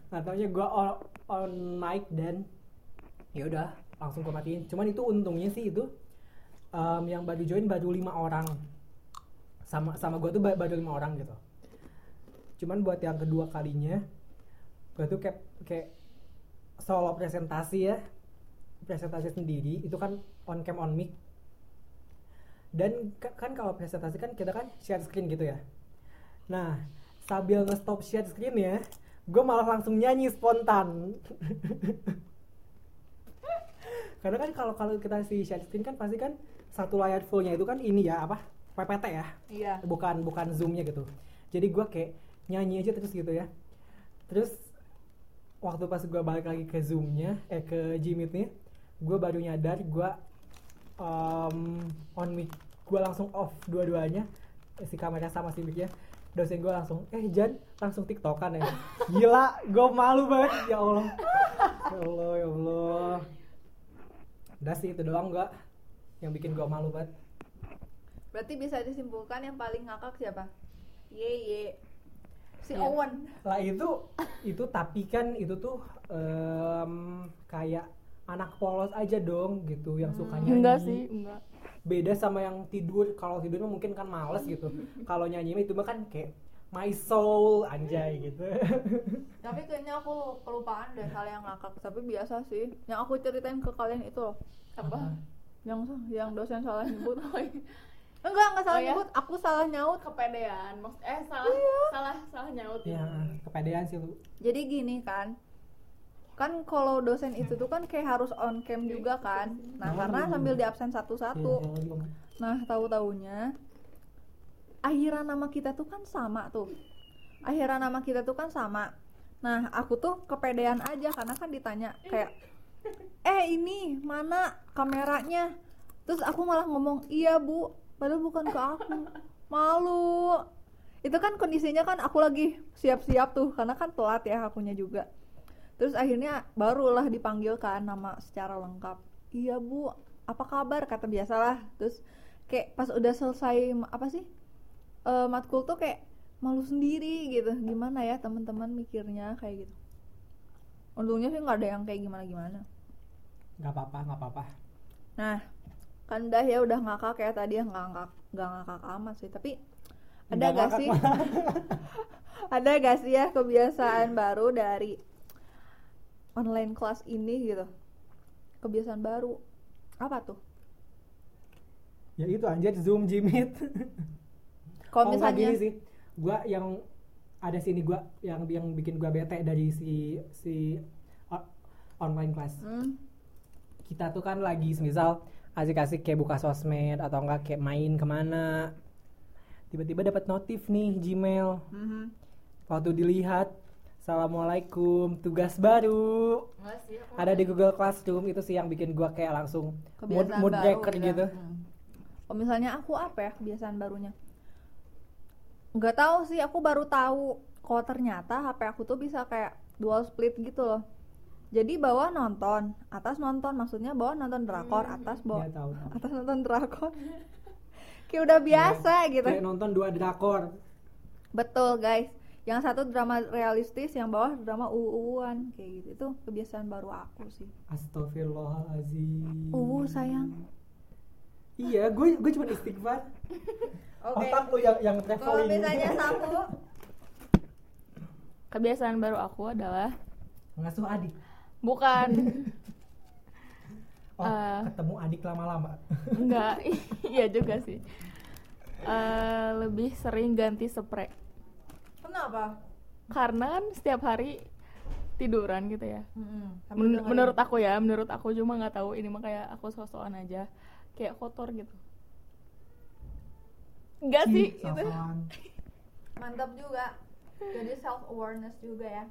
Nah taunya gue on, on mic dan ya udah langsung gue matiin. Cuman itu untungnya sih itu em, yang baru join baru lima orang. Sama sama gue tuh ba- baru lima orang gitu. Cuman buat yang kedua kalinya gue tuh kayak kayak solo presentasi ya. Presentasi sendiri itu kan on cam on mic dan ka- kan kalau presentasi kan kita kan share screen gitu ya. Nah sambil nge-stop share screen ya gue malah langsung nyanyi spontan. Karena kan kalau kalau kita si share screen kan pasti kan satu layar fullnya itu kan ini ya apa? PPT ya? Iya. bukan bukan zoomnya gitu. Jadi gue kayak nyanyi aja terus gitu ya. Terus waktu pas gue balik lagi ke zoomnya eh ke Gmeet-nya gue baru nyadar gue um, on mic gue langsung off dua-duanya. Si kamera sama si mic-nya dosen gue langsung eh Jan langsung tiktokan ya. Gila gue malu banget. Ya Allah. Ya Allah ya Allah. Udah sih itu doang gue yang bikin gue malu banget. Berarti bisa disimpulkan yang paling ngakak siapa? Ye ye. Si Iya. Owen. lah itu itu tapi kan itu tuh em, kayak anak polos aja dong gitu yang suka nyanyi enggak sih enggak beda sama yang tidur kalau tidur mah mungkin kan males gitu kalau nyanyi mah itu mah kan kayak my soul anjay gitu Tapi kayaknya aku kelupaan deh hal yang ngakak. Tapi biasa sih. Yang aku ceritain ke kalian itu loh. apa Yang yang dosen salah nyebut. Enggak, enggak salah Oh, ya? nyebut. Aku salah nyaut. kepedean maksud eh salah salah salah nyaut ya kepedean sih lu Jadi gini kan. Kan kalau dosen itu tuh kan kayak harus on cam juga kan. Nah, karena sambil di absen satu-satu. Nah, tahu-taunya akhiran nama kita tuh kan sama tuh. Akhiran nama kita tuh kan sama. Nah, aku tuh kepedean aja karena kan ditanya kayak eh ini mana kameranya? Terus aku malah ngomong, "Iya, Bu." Padahal bukan ke aku. Malu. Itu kan kondisinya kan aku lagi siap-siap tuh karena kan telat ya akunya juga. Terus akhirnya barulah dipanggilkan nama secara lengkap. Iya bu, apa kabar? Kata biasalah. Terus kayak pas udah selesai apa sih eh, matkul tuh kayak malu sendiri gitu. Gimana ya teman-teman mikirnya kayak gitu. Untungnya sih nggak ada yang kayak gimana-gimana. nggak apa-apa nggak apa-apa Nah, kan dah ya udah ngakak kayak tadi ya nggak ngakak nggak ngakak amat sih. Tapi ada Nggak gak sih? ada gak sih ya kebiasaan baru dari online kelas ini gitu? Kebiasaan baru. Apa tuh? ya itu anjir zoom jimit. Kalau Oh, misalnya gini sih. Gua yang ada sini gua yang yang bikin gua bete dari si si online class. Hmm, kita tuh kan lagi misal asik-asik kayak buka sosmed atau enggak kayak main ke mana. Tiba-tiba dapat notif nih Gmail. Mhm. waktu dilihat Assalamualaikum tugas baru sih ada di Google Classroom itu sih yang bikin gua kayak langsung mood, mood baru breaker gitu Hmm. Kalau misalnya aku apa ya kebiasaan barunya? Nggak tahu sih, aku baru tahu kalau ternyata HP aku tuh bisa kayak dual split gitu loh. Jadi bawah nonton, atas nonton, maksudnya bawah nonton drakor, atas bawah ya tahu tahu. atas nonton drakor. kayak udah biasa gitu. kayak nonton dua drakor Betul guys. Yang satu drama realistis, yang bawah drama uu-uan kayak gitu. Itu kebiasaan baru aku sih. Astagfirullahaladzim Uh sayang. iya gue gue cuma istighfar. Otak tuh yang yang Kalau traveling. misalnya satu. Kebiasaan baru aku adalah ngasuh adik. Bukan. Oh Eh. ketemu adik lama-lama. enggak. Iya juga sih. Eh, lebih sering ganti spray Kenapa? karena kan setiap hari tiduran gitu ya. Sambil Men- menurut aku ya menurut aku cuma nggak tahu ini mah kayak aku sosokan aja. Kayak kotor gitu. Enggak sih Ih, gitu. sosokan. mantap juga. Jadi self awareness juga ya.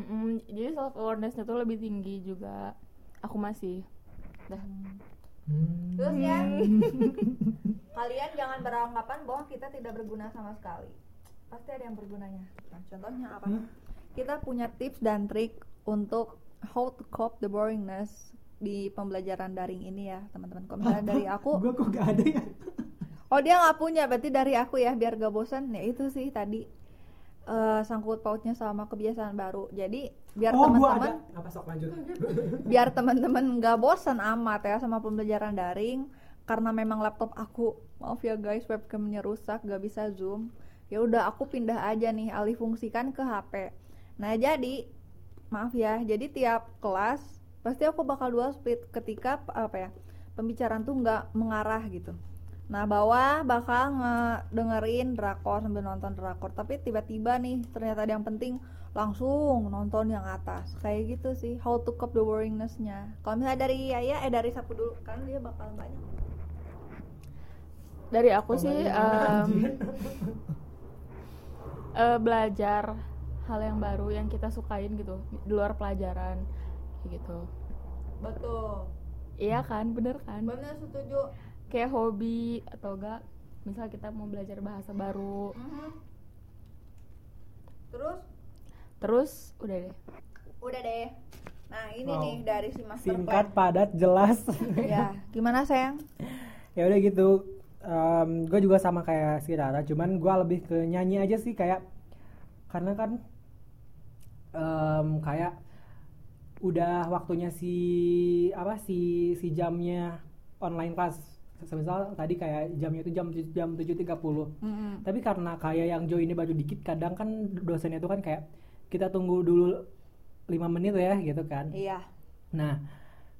Mm-mm, jadi self awarenessnya tuh lebih tinggi juga. Aku masih. Dah. Hmm. terus ya? Kalian jangan beranggapan bahwa kita tidak berguna sama sekali pasti ada yang bergunanya nah, contohnya apa kita punya tips dan trik untuk how to cope the boringness di pembelajaran daring ini ya teman-teman kalau misalnya dari aku Gua kok gak ada ya? Oh dia nggak punya, berarti dari aku ya biar gak bosan. Ya itu sih tadi eh, sangkut pautnya sama kebiasaan baru. Jadi biar oh, teman-teman, biar teman-teman nggak bosan amat ya sama pembelajaran daring. Karena memang laptop aku, maaf ya guys, webcamnya rusak, gak bisa zoom. Ya udah aku pindah aja nih, alih fungsikan ke HP. Nah jadi maaf ya, jadi tiap kelas pasti aku bakal dual split ketika apa ya pembicaraan tuh nggak mengarah gitu. Nah bawah bakal ngedengerin drakor sambil nonton drakor. Tapi tiba-tiba nih ternyata ada yang penting langsung nonton yang atas. Kayak gitu sih how to cope the boringness-nya. Kalau misalnya dari Yaya, eh dari Sapu dulu Kan dia bakal banyak. Dari aku Kok sih nggak eh, belajar hal yang baru yang kita sukain gitu di luar pelajaran kayak gitu. Betul. Iya kan? Bener kan? Bener setuju. Kayak hobi atau enggak misal kita mau belajar bahasa baru. Mhm. Terus? Terus udah deh. Udah deh. Nah ini Wow. nih dari si master Singkat, plan. padat, jelas. Ya gimana sayang? ya udah gitu. Gue juga sama kayak si Rara, cuman gue lebih ke nyanyi aja sih kayak karena kan em, kayak udah waktunya si apa si si jamnya online class. Semisal tadi kayak jamnya itu jam jam 7.30. Mm-mm. Tapi karena kayak yang joinnya baru dikit, kadang kan dosennya itu kan kayak kita tunggu dulu lima menit ya gitu kan. Iya Nah,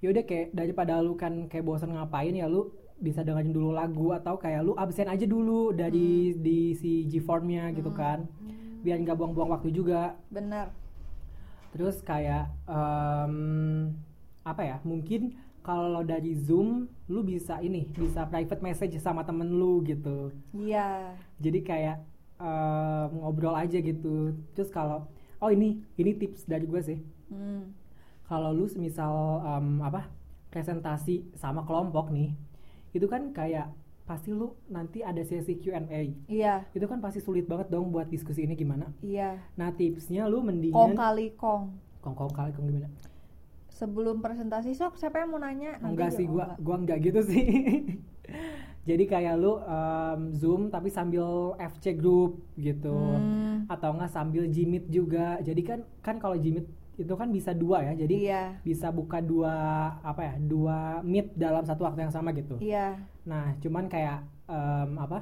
yaudah kayak daripada lu kan kayak bosan ngapain ya lu bisa dengerin dulu lagu atau kayak lu absen aja dulu dari di si G-formnya gitu kan. Biar nggak buang-buang waktu juga. bener Terus kayak em, apa ya? Mungkin kalau dari Zoom lu bisa ini, bisa private message sama temen lu gitu. Iya Jadi kayak em, ngobrol aja gitu. Terus kalau oh ini ini tips dari gue sih. Hmm. kalau lu semisal em, apa presentasi sama kelompok nih itu kan kayak pasti lu nanti ada sesi Q&A Iya. Itu kan pasti sulit banget dong buat diskusi ini gimana? Iya. Nah tipsnya lu Kong mendingan kali kong. Kong kong kali kong gimana? Sebelum presentasi sok siapa yang mau nanya? Nanti enggak sih gua enggak. gua enggak gitu sih. Jadi kayak lu em, zoom tapi sambil FC group gitu. Hmm, atau enggak sambil jimit juga. Jadi kan kan kalau jimit itu kan bisa dua ya jadi iya. bisa buka dua apa ya dua meet dalam satu waktu yang sama gitu. Iya. Nah cuman kayak em, apa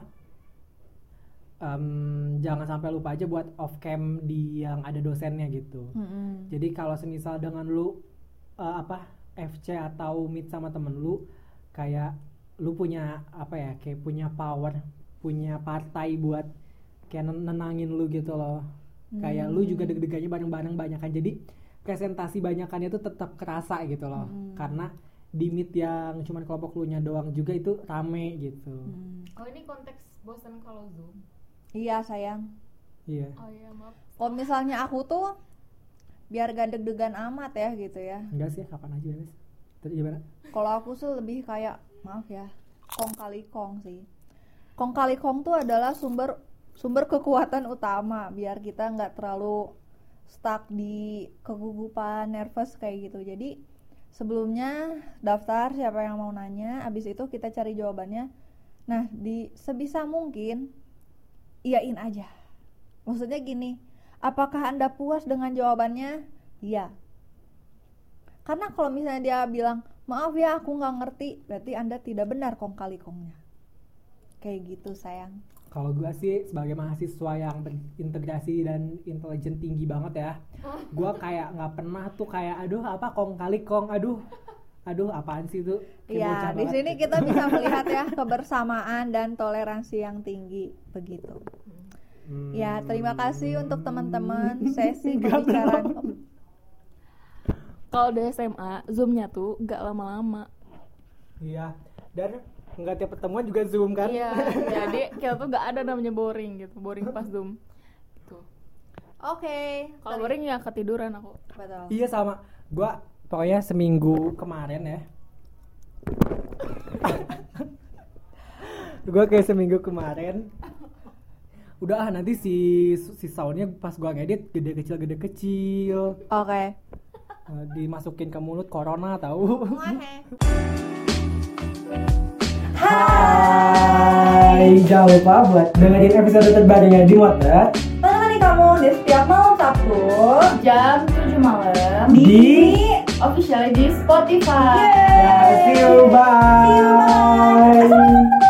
em, jangan sampai lupa aja buat off cam di yang ada dosennya gitu. Mm-mm. jadi kalau semisal dengan lu eh, apa FC atau meet sama temen lu kayak lu punya apa ya kayak punya power punya partai buat kayak nen- nenangin lu gitu loh. Kayak lu juga deg-degannya bareng-bareng banyak kan. Jadi presentasi banyakannya tuh tetap kerasa gitu loh. Hmm. karena di meet yang cuman kelompok lu nya doang juga itu rame gitu. Hmm. oh ini konteks bosan kalau zoom? Iya sayang. Iya. Oh iya maaf. Kalau misalnya aku tuh biar gak deg-degan amat ya gitu ya. Enggak sih kapan aja guys terus gimana kalau aku sih lebih kayak maaf ya kong kali kong sih. Kong kali kong tuh adalah sumber sumber kekuatan utama biar kita nggak terlalu stuck di kegugupan nervous kayak gitu. Jadi sebelumnya daftar siapa yang mau nanya abis itu kita cari jawabannya. Nah di sebisa mungkin iyain aja. Maksudnya gini apakah anda puas dengan jawabannya? Iya. Karena kalau misalnya dia bilang maaf ya aku nggak ngerti berarti anda tidak benar kong kali kongnya. Kayak gitu sayang kalau gua sih sebagai mahasiswa yang berintegrasi dan intelijen tinggi banget ya gua kayak nggak pernah tuh kayak aduh apa kong kali kong aduh aduh apaan sih itu Kayak Iya, di sini gitu. kita bisa melihat ya kebersamaan dan toleransi yang tinggi begitu. Hmm. Ya, terima kasih untuk teman-teman sesi pembicaraan. kalau di SMA zoomnya tuh nggak lama-lama Iya. Dan nggak tiap pertemuan juga zoom kan? iya jadi kita tuh nggak ada namanya boring gitu boring pas zoom gitu Oke. kalau tadi- boring ya ketiduran aku Betul. Iya sama. Gua pokoknya seminggu kemarin ya. gua kayak seminggu kemarin. Udah ah nanti si si soundnya pas gua ngedit gede kecil gede kecil. Oke. Eh, dimasukin ke mulut corona tahu. Hai, jangan lupa buat dengerin episode terbarunya di Motor. Menemani kamu di setiap malam Sabtu jam 7 malam. Di official di Spotify. Ya, see you, bye. See you, bye.